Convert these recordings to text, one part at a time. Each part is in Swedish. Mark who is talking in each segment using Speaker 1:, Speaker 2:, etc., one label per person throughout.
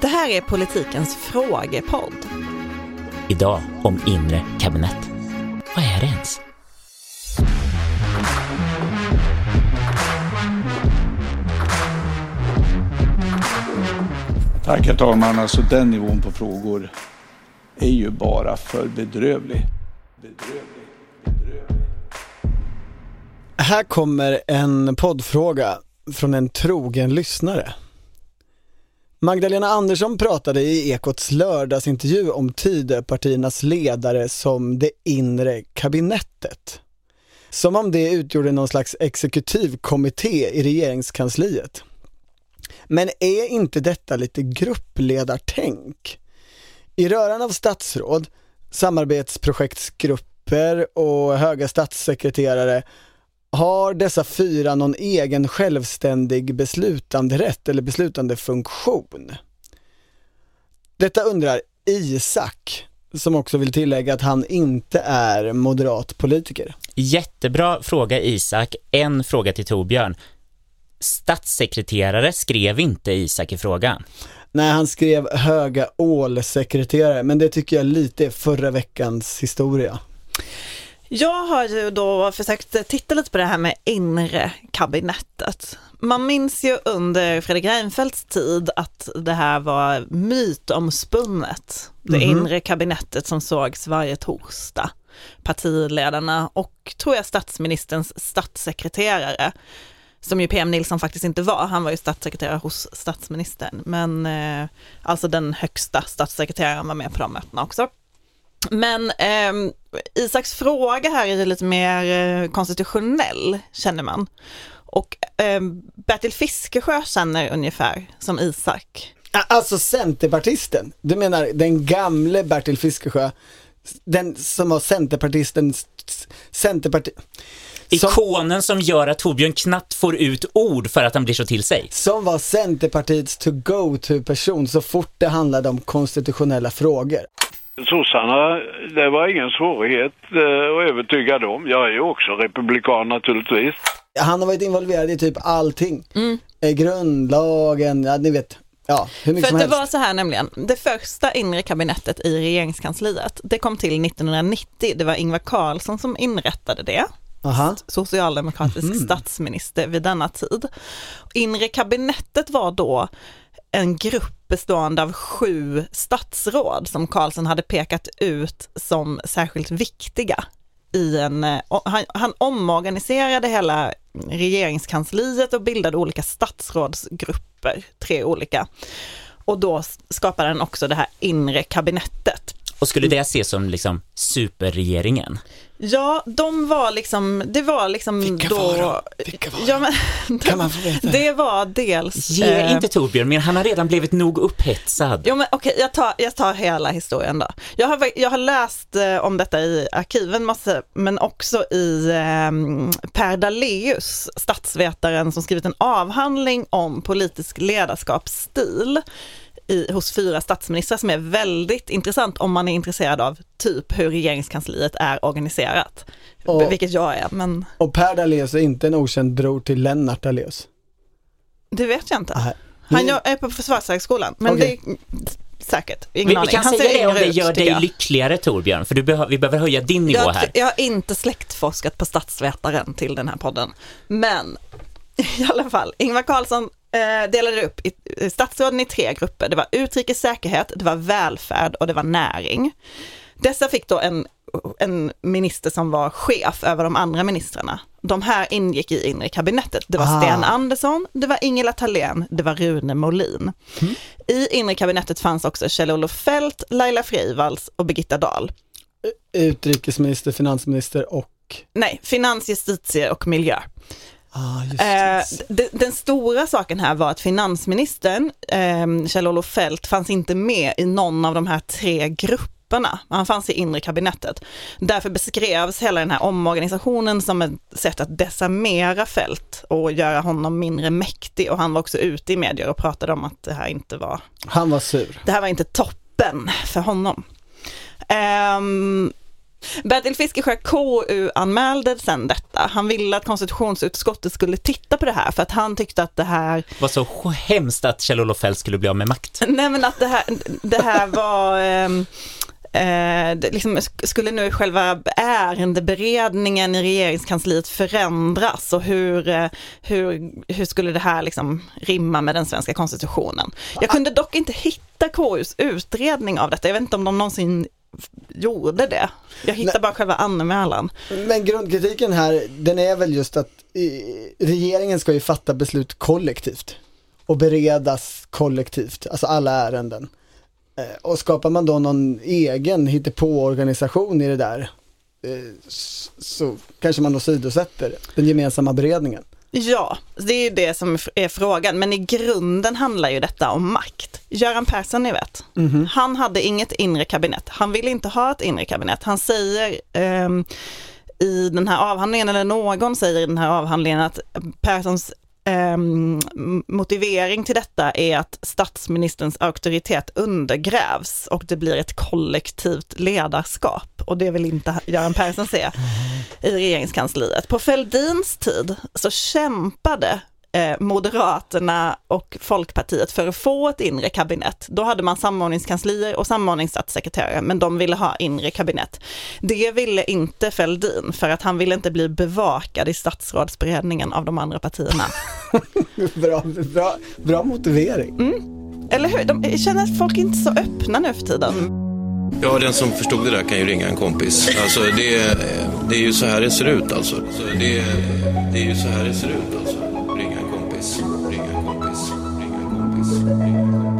Speaker 1: Det här är politikens frågepodd.
Speaker 2: Idag om inre kabinett. Vad är det ens?
Speaker 3: Tack herr talman. Alltså den nivån på frågor är ju bara för bedrövlig. Bedrövlig. Bedrövlig.
Speaker 4: Här kommer en poddfråga från en trogen lyssnare. Magdalena Andersson pratade i Ekots lördagsintervju om Tidöpartiernas ledare som det inre kabinettet. Som om det utgjorde någon slags exekutivkommitté i regeringskansliet. Men är inte detta lite gruppledartänk? I röran av statsråd, samarbetsprojektsgrupper och höga statssekreterare har dessa fyra någon egen självständig beslutanderätt eller beslutande funktion? Detta undrar Isak, som också vill tillägga att han inte är moderat politiker.
Speaker 2: Jättebra fråga Isak. En fråga till Torbjörn. Statssekreterare skrev inte Isak i frågan.
Speaker 4: Nej, han skrev höga ålsekreterare, men det tycker jag lite är förra veckans historia.
Speaker 1: Jag har ju då försökt titta lite på det här med inre kabinettet. Man minns ju under Fredrik Reinfeldts tid att det här var mytomspunnet. Det
Speaker 4: Mhm.
Speaker 1: inre kabinettet som sågs varje torsdag. Partiledarna och tror jag statsministerns statssekreterare som ju PM Nilsson faktiskt inte var, han var ju statssekreterare hos statsministern, men eh, alltså den högsta statssekreteraren var med på de mötena också. Men eh, Isaks fråga här är lite mer eh, konstitutionell, känner man. Och eh, Bertil Fiskesjö känner ungefär som Isak.
Speaker 4: Alltså centerpartisten, du menar den gamle Bertil Fiskesjö, den som var centerpartisten, centerparti... Som,
Speaker 2: Ikonen som gör att Torbjörn knappt får ut ord för att han blir så till sig.
Speaker 4: som var Centerpartiets to-go-to-person så fort det handlade om konstitutionella frågor.
Speaker 5: Sossarna, det var ingen svårighet eh, att övertyga dem. Jag är ju också republikan naturligtvis.
Speaker 4: Han har varit involverad i typ allting. Eh, Grundlagen, ja ni vet, ja hur mycket
Speaker 1: För
Speaker 4: som
Speaker 1: det
Speaker 4: helst.
Speaker 1: var så här nämligen, det första inre kabinettet i regeringskansliet, det kom till 1990, det var Ingvar Carlsson som inrättade det.
Speaker 4: Aha.
Speaker 1: socialdemokratisk statsminister vid denna tid. Inre kabinettet var då en grupp bestående av sju statsråd som Karlsson hade pekat ut som särskilt viktiga i en, eh, han, han omorganiserade hela regeringskansliet och bildade olika statsrådsgrupper, tre olika. Och då skapade han också det här inre kabinettet.
Speaker 2: Och skulle det ses som liksom superregeringen?
Speaker 1: Ja, de var liksom, det var liksom
Speaker 4: Vilka
Speaker 1: då...
Speaker 4: var de? Vilka var
Speaker 1: ja, men,
Speaker 4: Kan man få veta?
Speaker 1: Det var dels...
Speaker 2: Ge
Speaker 1: eh,
Speaker 2: inte Torbjörn mer, han har redan blivit nog upphetsad.
Speaker 1: Jo men okej, jag, tar, jag tar hela historien då. Jag har, jag har läst eh, om detta i arkiven massor, men också i eh, Per Daléus, statsvetaren som skrivit en avhandling om politisk ledarskapsstil i, hos fyra statsministrar som är väldigt intressant om man är intresserad av typ hur regeringskansliet är organiserat.
Speaker 4: Och-
Speaker 1: Vilket jag är, men
Speaker 4: Och Per Daléus är inte en okänd bror till Lennart Daléus.
Speaker 1: det vet jag inte.
Speaker 4: Nej.
Speaker 1: Han är på Försvarshögskolan, men
Speaker 4: Okej.
Speaker 1: det är säkert, ingen
Speaker 2: Vi, vi kan
Speaker 1: Han
Speaker 2: säga det om det
Speaker 1: ut,
Speaker 2: gör
Speaker 1: tycker
Speaker 2: dig lyckligare Torbjörn, för du behö- vi behöver höja din nivå
Speaker 1: jag,
Speaker 2: här.
Speaker 1: jag har inte släktforskat på statsvetaren till den här podden. Men i alla fall, Ingvar Carlsson eh, delade upp i, eh, statsråden i tre grupper. Det var utrikes säkerhet, det var välfärd och det var näring. Dessa fick då en, en minister som var chef över de andra ministrarna. De här ingick i inre kabinettet. Det var
Speaker 4: Ah.
Speaker 1: Sten Andersson, det var Ingela Thalén, det var Rune Molin. I inre kabinettet fanns också Kjell-Olof Feldt, Laila Freivalds och Birgitta Dahl.
Speaker 4: Utrikesminister, finansminister och...
Speaker 1: Nej, finans, justitie och miljö.
Speaker 4: Ah, just
Speaker 1: Eh,
Speaker 4: det.
Speaker 1: d- den stora saken här var att finansministern, eh, Kjell-Olof Feldt, fanns inte med i någon av de här tre grupperna. Han fanns i inre kabinettet. Därför beskrevs hela den här omorganisationen som ett sätt att desarmera Feldt och göra honom mindre mäktig. Och han var också ute i medier och pratade om att det här inte var
Speaker 4: Han var sur.
Speaker 1: det här var inte toppen för honom. Ehm, Bertil Fiskesjö KU-anmälde sen detta. Han ville att konstitutionsutskottet skulle titta på det här för att han tyckte att det här...
Speaker 2: Var så hemskt att Kjell-Olof Feldt skulle bli av med makt.
Speaker 1: Nej men att det här, det här var... ehm, Eh, det liksom, sk- skulle nu själva ärendeberedningen i regeringskansliet förändras och hur, eh, hur, hur skulle det här liksom rimma med den svenska konstitutionen? Jag kunde dock inte hitta KUs utredning av detta, jag vet inte om de någonsin gjorde det. Jag hittade
Speaker 4: Nej.
Speaker 1: bara själva anmälan.
Speaker 4: Men grundkritiken här, den är väl just att eh, regeringen ska ju fatta beslut kollektivt och beredas kollektivt, alltså alla ärenden. Eh, och skapar man då någon egen hittepå-organisation i det där eh, så kanske man då sidosätter den gemensamma beredningen.
Speaker 1: Ja, det är ju det som är frågan, men i grunden handlar ju detta om makt. Göran Persson, ni vet, han hade inget inre kabinett. Han ville inte ha ett inre kabinett. Han säger ehm, i den här avhandlingen, eller någon säger i den här avhandlingen att Perssons ehm, motivering till detta är att statsministerns auktoritet undergrävs och det blir ett kollektivt ledarskap. Och det vill inte Göran Persson se i regeringskansliet. På Fälldins tid så kämpade eh, Moderaterna och Folkpartiet för att få ett inre kabinett. Då hade man samordningskanslier och samordningsstatssekreterare, men de ville ha inre kabinett. Det ville inte Fälldin, för att han ville inte bli bevakad i statsrådsberedningen av de andra partierna.
Speaker 4: bra, bra, bra motivering.
Speaker 1: Eller hur? De känner att folk inte är så öppna nu för tiden.
Speaker 6: Ja, den som förstod det där kan ju ringa en kompis. Alltså, det, det är ju så här det ser ut alltså. alltså det, det är ju så här det ser ut alltså. Ringa en kompis, ringa en kompis, ringa en kompis, ringa en kompis.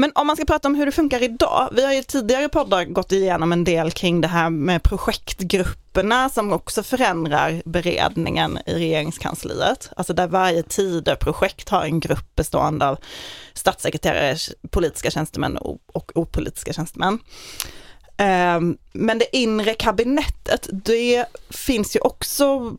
Speaker 1: Men om man ska prata om hur det funkar idag, vi har ju tidigare poddar gått igenom en del kring det här med projektgrupperna som också förändrar beredningen i regeringskansliet. Alltså där varje Tidöprojekt har en grupp bestående av statssekreterare, politiska tjänstemän och, opolitiska tjänstemän. Ehm, men det inre kabinettet, det finns ju också,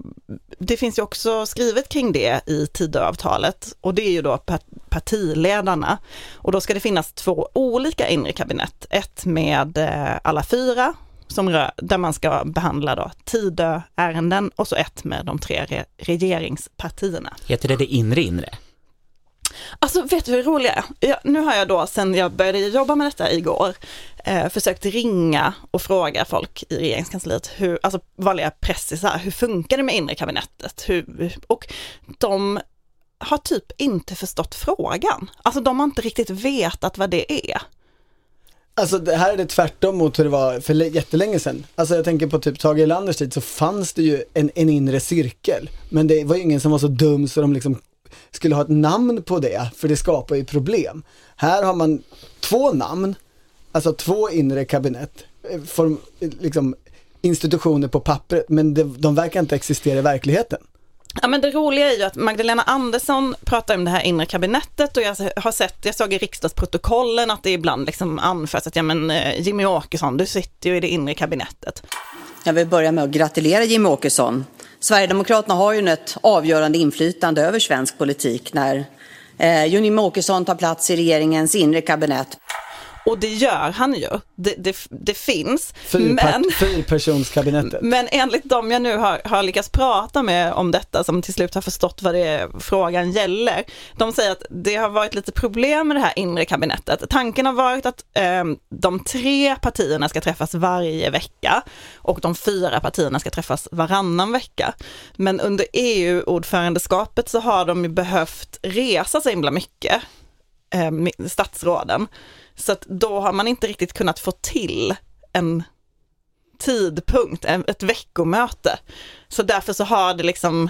Speaker 1: det finns ju också skrivet kring det i Tidöavtalet och det är ju då pa- partiledarna. Och då ska det finnas två olika inre kabinett, ett med eh, alla fyra som rör, där man ska behandla då Tidöärenden och så ett med de tre re- regeringspartierna.
Speaker 2: Heter det det inre inre?
Speaker 1: Alltså vet du hur roligt är? Jag, nu har jag då sen jag började jobba med detta igår eh, försökt ringa och fråga folk i regeringskansliet, hur, alltså vanliga pressisar, hur funkar det med inre kabinettet? Hur, och de har typ inte förstått frågan. Alltså de har inte riktigt vetat vad det är.
Speaker 4: Alltså det här är det tvärtom mot hur det var för jättelänge sedan. Alltså jag tänker på typ Tage Erlanders tid så fanns det ju en, en inre cirkel. Men det var ju ingen som var så dum så de liksom skulle ha ett namn på det, för det skapar ju problem. Här har man två namn, alltså två inre kabinett, eh, form, liksom institutioner på pappret, men det, de verkar inte existera i verkligheten.
Speaker 1: Ja men det roliga är ju att Magdalena Andersson pratar om det här inre kabinettet och jag har sett, jag såg i riksdagsprotokollen att det ibland liksom anförs att ja men eh, Jimmy Åkesson, du sitter ju i det inre kabinettet.
Speaker 7: Jag vill börja med att gratulera Jimmie Åkesson. Sverigedemokraterna har ju ett avgörande inflytande över svensk politik när eh, Jimmie Åkesson tar plats i regeringens inre kabinett.
Speaker 1: Och det gör han ju, det, det, det finns.
Speaker 4: Fyrpart-
Speaker 1: Men, men enligt dem jag nu har, har lyckats prata med om detta, som till slut har förstått vad det är frågan gäller, de säger att det har varit lite problem med det här inre kabinettet. Tanken har varit att eh, de tre partierna ska träffas varje vecka och de fyra partierna ska träffas varannan vecka. Men under EU-ordförandeskapet så har de ju behövt resa så himla mycket, eh, statsråden, Så att då har man inte riktigt kunnat få till en tidpunkt, ett veckomöte. Så därför så har det liksom,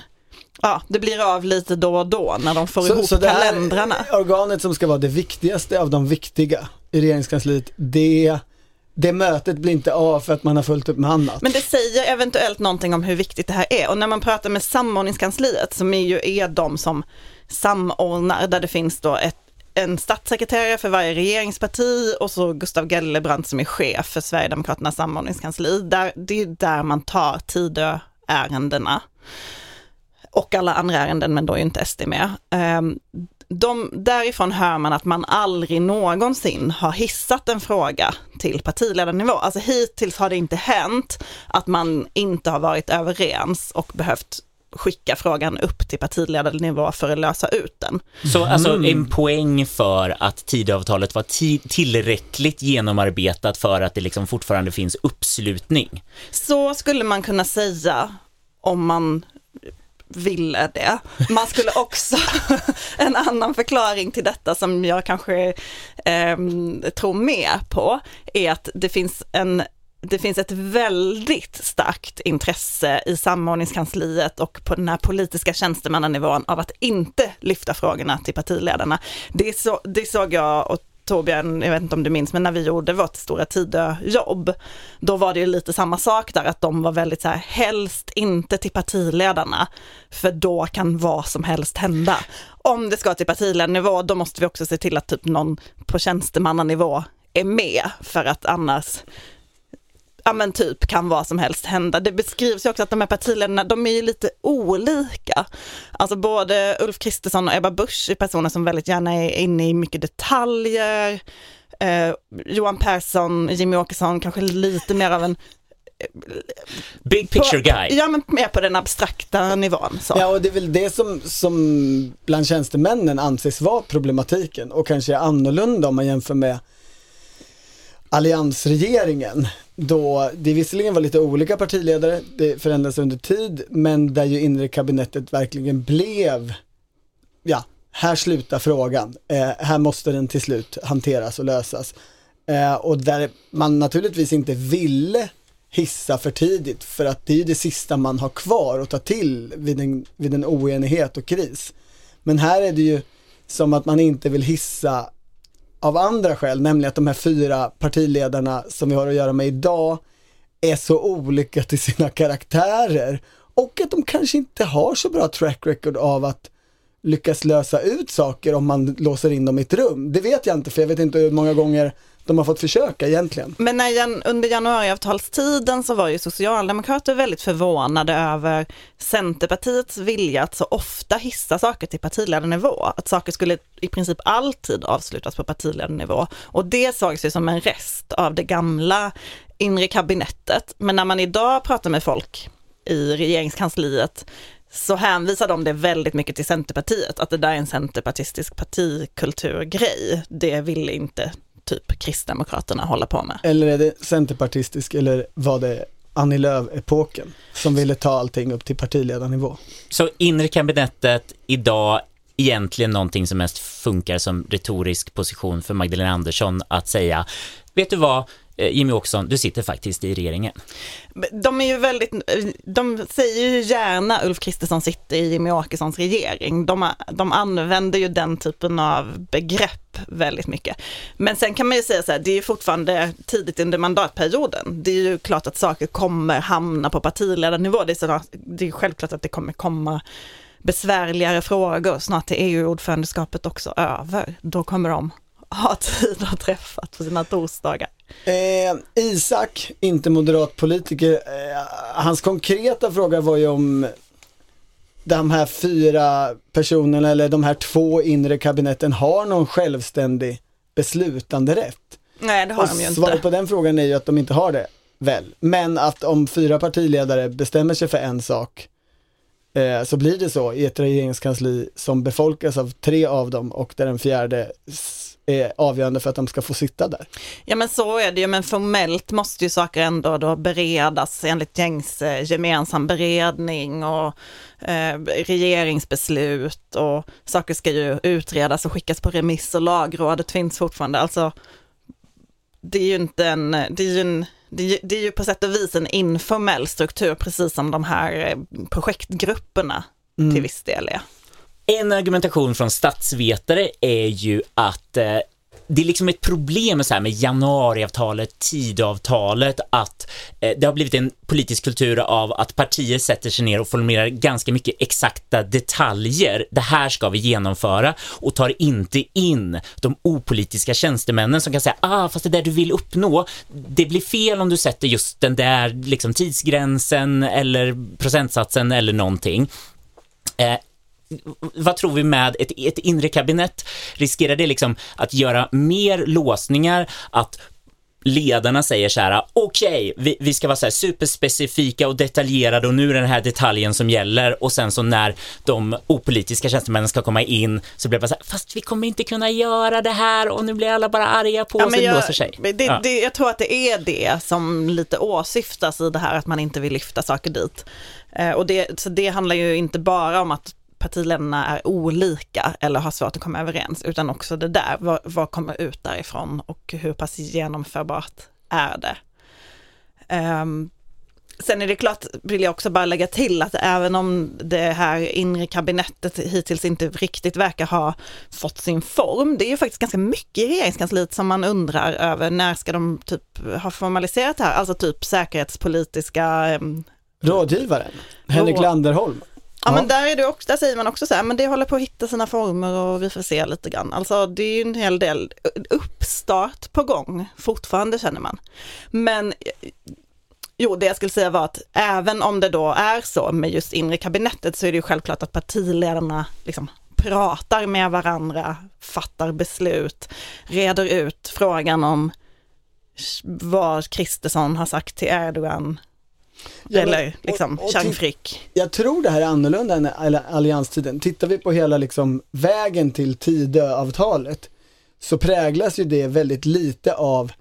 Speaker 1: ja, det blir av lite då och då när de får ihop
Speaker 4: det här
Speaker 1: kalendrarna.
Speaker 4: organet som ska vara det viktigaste av de viktiga i regeringskansliet, det, det mötet blir inte av för att man har fullt upp med annat.
Speaker 1: Men det säger eventuellt någonting om hur viktigt det här är. Och när man pratar med samordningskansliet, som är ju är de som samordnar, där det finns då ett, en statssekreterare för varje regeringsparti och så Gustav Gellebrand som är chef för Sverigedemokraternas samordningskansli. Där, det är där man tar Tidöärendena och alla andra ärenden, men då är ju inte SD med. Ehm, de, därifrån hör man att man aldrig någonsin har hissat en fråga till partiledarnivå. Alltså hittills har det inte hänt att man inte har varit överens och behövt skicka frågan upp till partiledarnivå för att lösa ut den.
Speaker 2: Så alltså en poäng för att Tidöavtalet var ti- tillräckligt genomarbetat för att det liksom fortfarande finns uppslutning.
Speaker 1: Så skulle man kunna säga om man ville det. Man skulle också, en annan förklaring till detta som jag kanske ehm, tror mer på, är att det finns en det finns ett väldigt starkt intresse i samordningskansliet och på den här politiska tjänstemannanivån av att inte lyfta frågorna till partiledarna. Det, så, det såg jag och Torbjörn, jag vet inte om du minns, men när vi gjorde vårt stora Tidö-jobb, då var det ju lite samma sak där, att de var väldigt så här, helst inte till partiledarna, för då kan vad som helst hända. Om det ska till partiledarnivå, då måste vi också se till att typ någon på tjänstemannanivå är med, för att annars ja men typ kan vad som helst hända. Det beskrivs ju också att de här partiledarna, de är ju lite olika. Alltså både Ulf Kristersson och Ebba Busch är personer som väldigt gärna är inne i mycket detaljer. Eh, Johan Persson, Jimmy Åkesson, kanske lite mer av en...
Speaker 2: Big picture
Speaker 1: på,
Speaker 2: guy.
Speaker 1: Ja, men mer på den abstrakta nivån. Så.
Speaker 4: Ja, och det är väl det som, som bland tjänstemännen anses vara problematiken och kanske är annorlunda om man jämför med alliansregeringen. Då det visserligen var lite olika partiledare, det förändrades under tid, men där ju inre kabinettet verkligen blev, ja, här slutar frågan, eh, här måste den till slut hanteras och lösas. Eh, och där man naturligtvis inte ville hissa för tidigt för att det är ju det sista man har kvar att ta till vid en, vid en oenighet och kris. Men här är det ju som att man inte vill hissa av andra skäl, nämligen att de här fyra partiledarna som vi har att göra med idag är så olika till sina karaktärer och att de kanske inte har så bra track record av att lyckas lösa ut saker om man låser in dem i ett rum. Det vet jag inte för jag vet inte hur många gånger de har fått försöka egentligen.
Speaker 1: Men när, jan- under januariavtalstiden så var ju socialdemokrater väldigt förvånade över Centerpartiets vilja att så ofta hissa saker till partiledarnivå. Att saker skulle i princip alltid avslutas på partiledarnivå. Och det sågs ju som en rest av det gamla inre kabinettet. Men när man idag pratar med folk i regeringskansliet så hänvisar de det väldigt mycket till Centerpartiet, att det där är en centerpartistisk partikulturgrej. Det vill inte typ Kristdemokraterna hålla på med.
Speaker 4: Eller är det centerpartistisk eller var det Annie Lööf-epoken som ville ta allting upp till partiledarnivå?
Speaker 2: Så inre kabinettet idag egentligen någonting som mest funkar som retorisk position för Magdalena Andersson att säga, vet du vad, Eh, Jimmy Åkesson, du sitter faktiskt i regeringen.
Speaker 1: De är ju väldigt, de säger ju gärna Ulf Kristersson sitter i Jimmie Åkessons regering. De, de använder ju den typen av begrepp väldigt mycket. Men sen kan man ju säga så här, det är ju fortfarande tidigt under mandatperioden. Det är ju klart att saker kommer hamna på partiledarnivå. Det är, sådana, det är självklart att det kommer komma besvärligare frågor. Snart är EU-ordförandeskapet också över. Då kommer de ha tid att träffas på sina torsdagar.
Speaker 4: Eh, Isak, inte moderatpolitiker, eh, hans konkreta fråga var ju om de här fyra personerna eller de här två inre kabinetten har någon självständig beslutande rätt.
Speaker 1: Nej, det har
Speaker 4: Och
Speaker 1: de ju
Speaker 4: svaret
Speaker 1: inte.
Speaker 4: på den frågan är ju att de inte har det, väl. Men att om fyra partiledare bestämmer sig för en sak eh, så blir det så i ett regeringskansli som befolkas av tre av dem och där den fjärde är avgörande för att de ska få sitta där.
Speaker 1: Ja men så är det ju, men formellt måste ju saker ändå då beredas enligt gängse gemensam beredning och eh, regeringsbeslut och saker ska ju utredas och skickas på remiss och lagrådet finns fortfarande. Alltså det är ju inte en, det är ju en det är, ju, det är ju på sätt och vis en informell struktur, precis som de här eh, projektgrupperna
Speaker 4: Mm.
Speaker 1: till viss del är.
Speaker 2: En argumentation från statsvetare är ju att eh, det är liksom ett problem så här med januariavtalet, tidavtalet, att eh, det har blivit en politisk kultur av att partier sätter sig ner och formulerar ganska mycket exakta detaljer. Det här ska vi genomföra och tar inte in de opolitiska tjänstemännen som kan säga, ah, fast det där du vill uppnå, det blir fel om du sätter just den där liksom tidsgränsen eller procentsatsen eller någonting. Eh, vad tror vi med ett, ett inre kabinett? Riskerar det liksom att göra mer låsningar, att ledarna säger så här, okej, vi, vi ska vara så här superspecifika och detaljerade och nu är det den här detaljen som gäller och sen så när de opolitiska tjänstemännen ska komma in så blir det bara så här, fast vi kommer inte kunna göra det här och nu blir alla bara arga på oss och
Speaker 1: jag,
Speaker 2: låser sig.
Speaker 1: Det,
Speaker 2: Ja.
Speaker 1: det, jag tror att det är det som lite åsyftas i det här att man inte vill lyfta saker dit. Eh, och det, så det handlar ju inte bara om att partiledarna är olika eller har svårt att komma överens, utan också det där, vad, vad kommer ut därifrån och hur pass genomförbart är det? Ehm, Sen är det klart, vill jag också bara lägga till att även om det här inre kabinettet hittills inte riktigt verkar ha fått sin form, det är ju faktiskt ganska mycket i regeringskansliet som man undrar över, när ska de typ ha formaliserat det här? Alltså typ säkerhetspolitiska ehm,
Speaker 4: Rådgivaren, Henrik Landerholm.
Speaker 1: Ja, men där, är det också, där säger man också så här, men det håller på att hitta sina former och vi får se lite grann. Alltså det är ju en hel del uppstart på gång fortfarande känner man. Men eh, jo, det jag skulle säga var att även om det då är så med just inre kabinettet så är det ju självklart att partiledarna liksom pratar med varandra, fattar beslut, reder ut frågan om vad Kristersson har sagt till Erdogan.
Speaker 4: Ja, men-
Speaker 1: eller liksom
Speaker 4: och- och
Speaker 1: Chang Frick.
Speaker 4: Jag tror det här är annorlunda än all- allianstiden. Tittar vi på hela liksom vägen till Tidöavtalet så präglas ju det väldigt lite av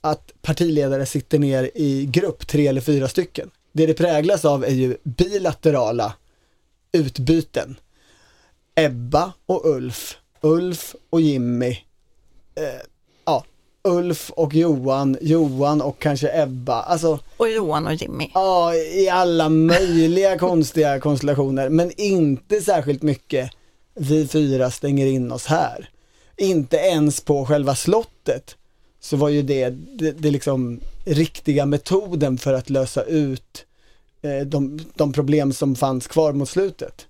Speaker 4: att partiledare sitter ner i grupp, tre eller fyra stycken. Det det präglas av är ju bilaterala utbyten. Ebba och Ulf, Ulf och Jimmy, eh, ja, Ulf och Johan, Johan och kanske Ebba. Alltså,
Speaker 1: Och Johan och Jimmy.
Speaker 4: Ja, i alla möjliga konstiga konstellationer, men inte särskilt mycket vi fyra stänger in oss här. Inte ens på själva slottet så var ju det, det, det liksom riktiga metoden för att lösa ut eh, de, de problem som fanns kvar mot slutet.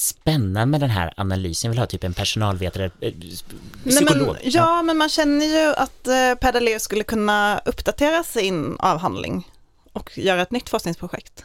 Speaker 2: Spännande med den här analysen, jag vill ha typ en personalvetare, eh,
Speaker 1: Nej,
Speaker 2: psykolog.
Speaker 1: men, ja, men man känner ju att eh, Per Daléus skulle kunna uppdatera sin avhandling och göra ett nytt forskningsprojekt.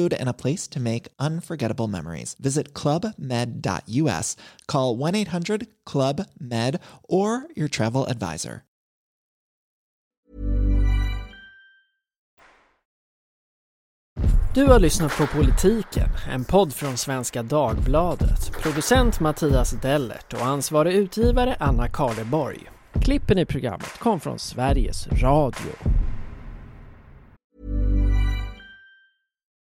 Speaker 8: food, and a place to make unforgettable memories. Visit clubmed.us, call 1 800 Club Med, or your travel advisor.
Speaker 9: Du har lyssnat på Politiken, en podd från Svenska Dagbladet. Producent Mattias Dellert och ansvarig utgivare Anna Karleborg. Klippen i programmet kom från Sveriges Radio.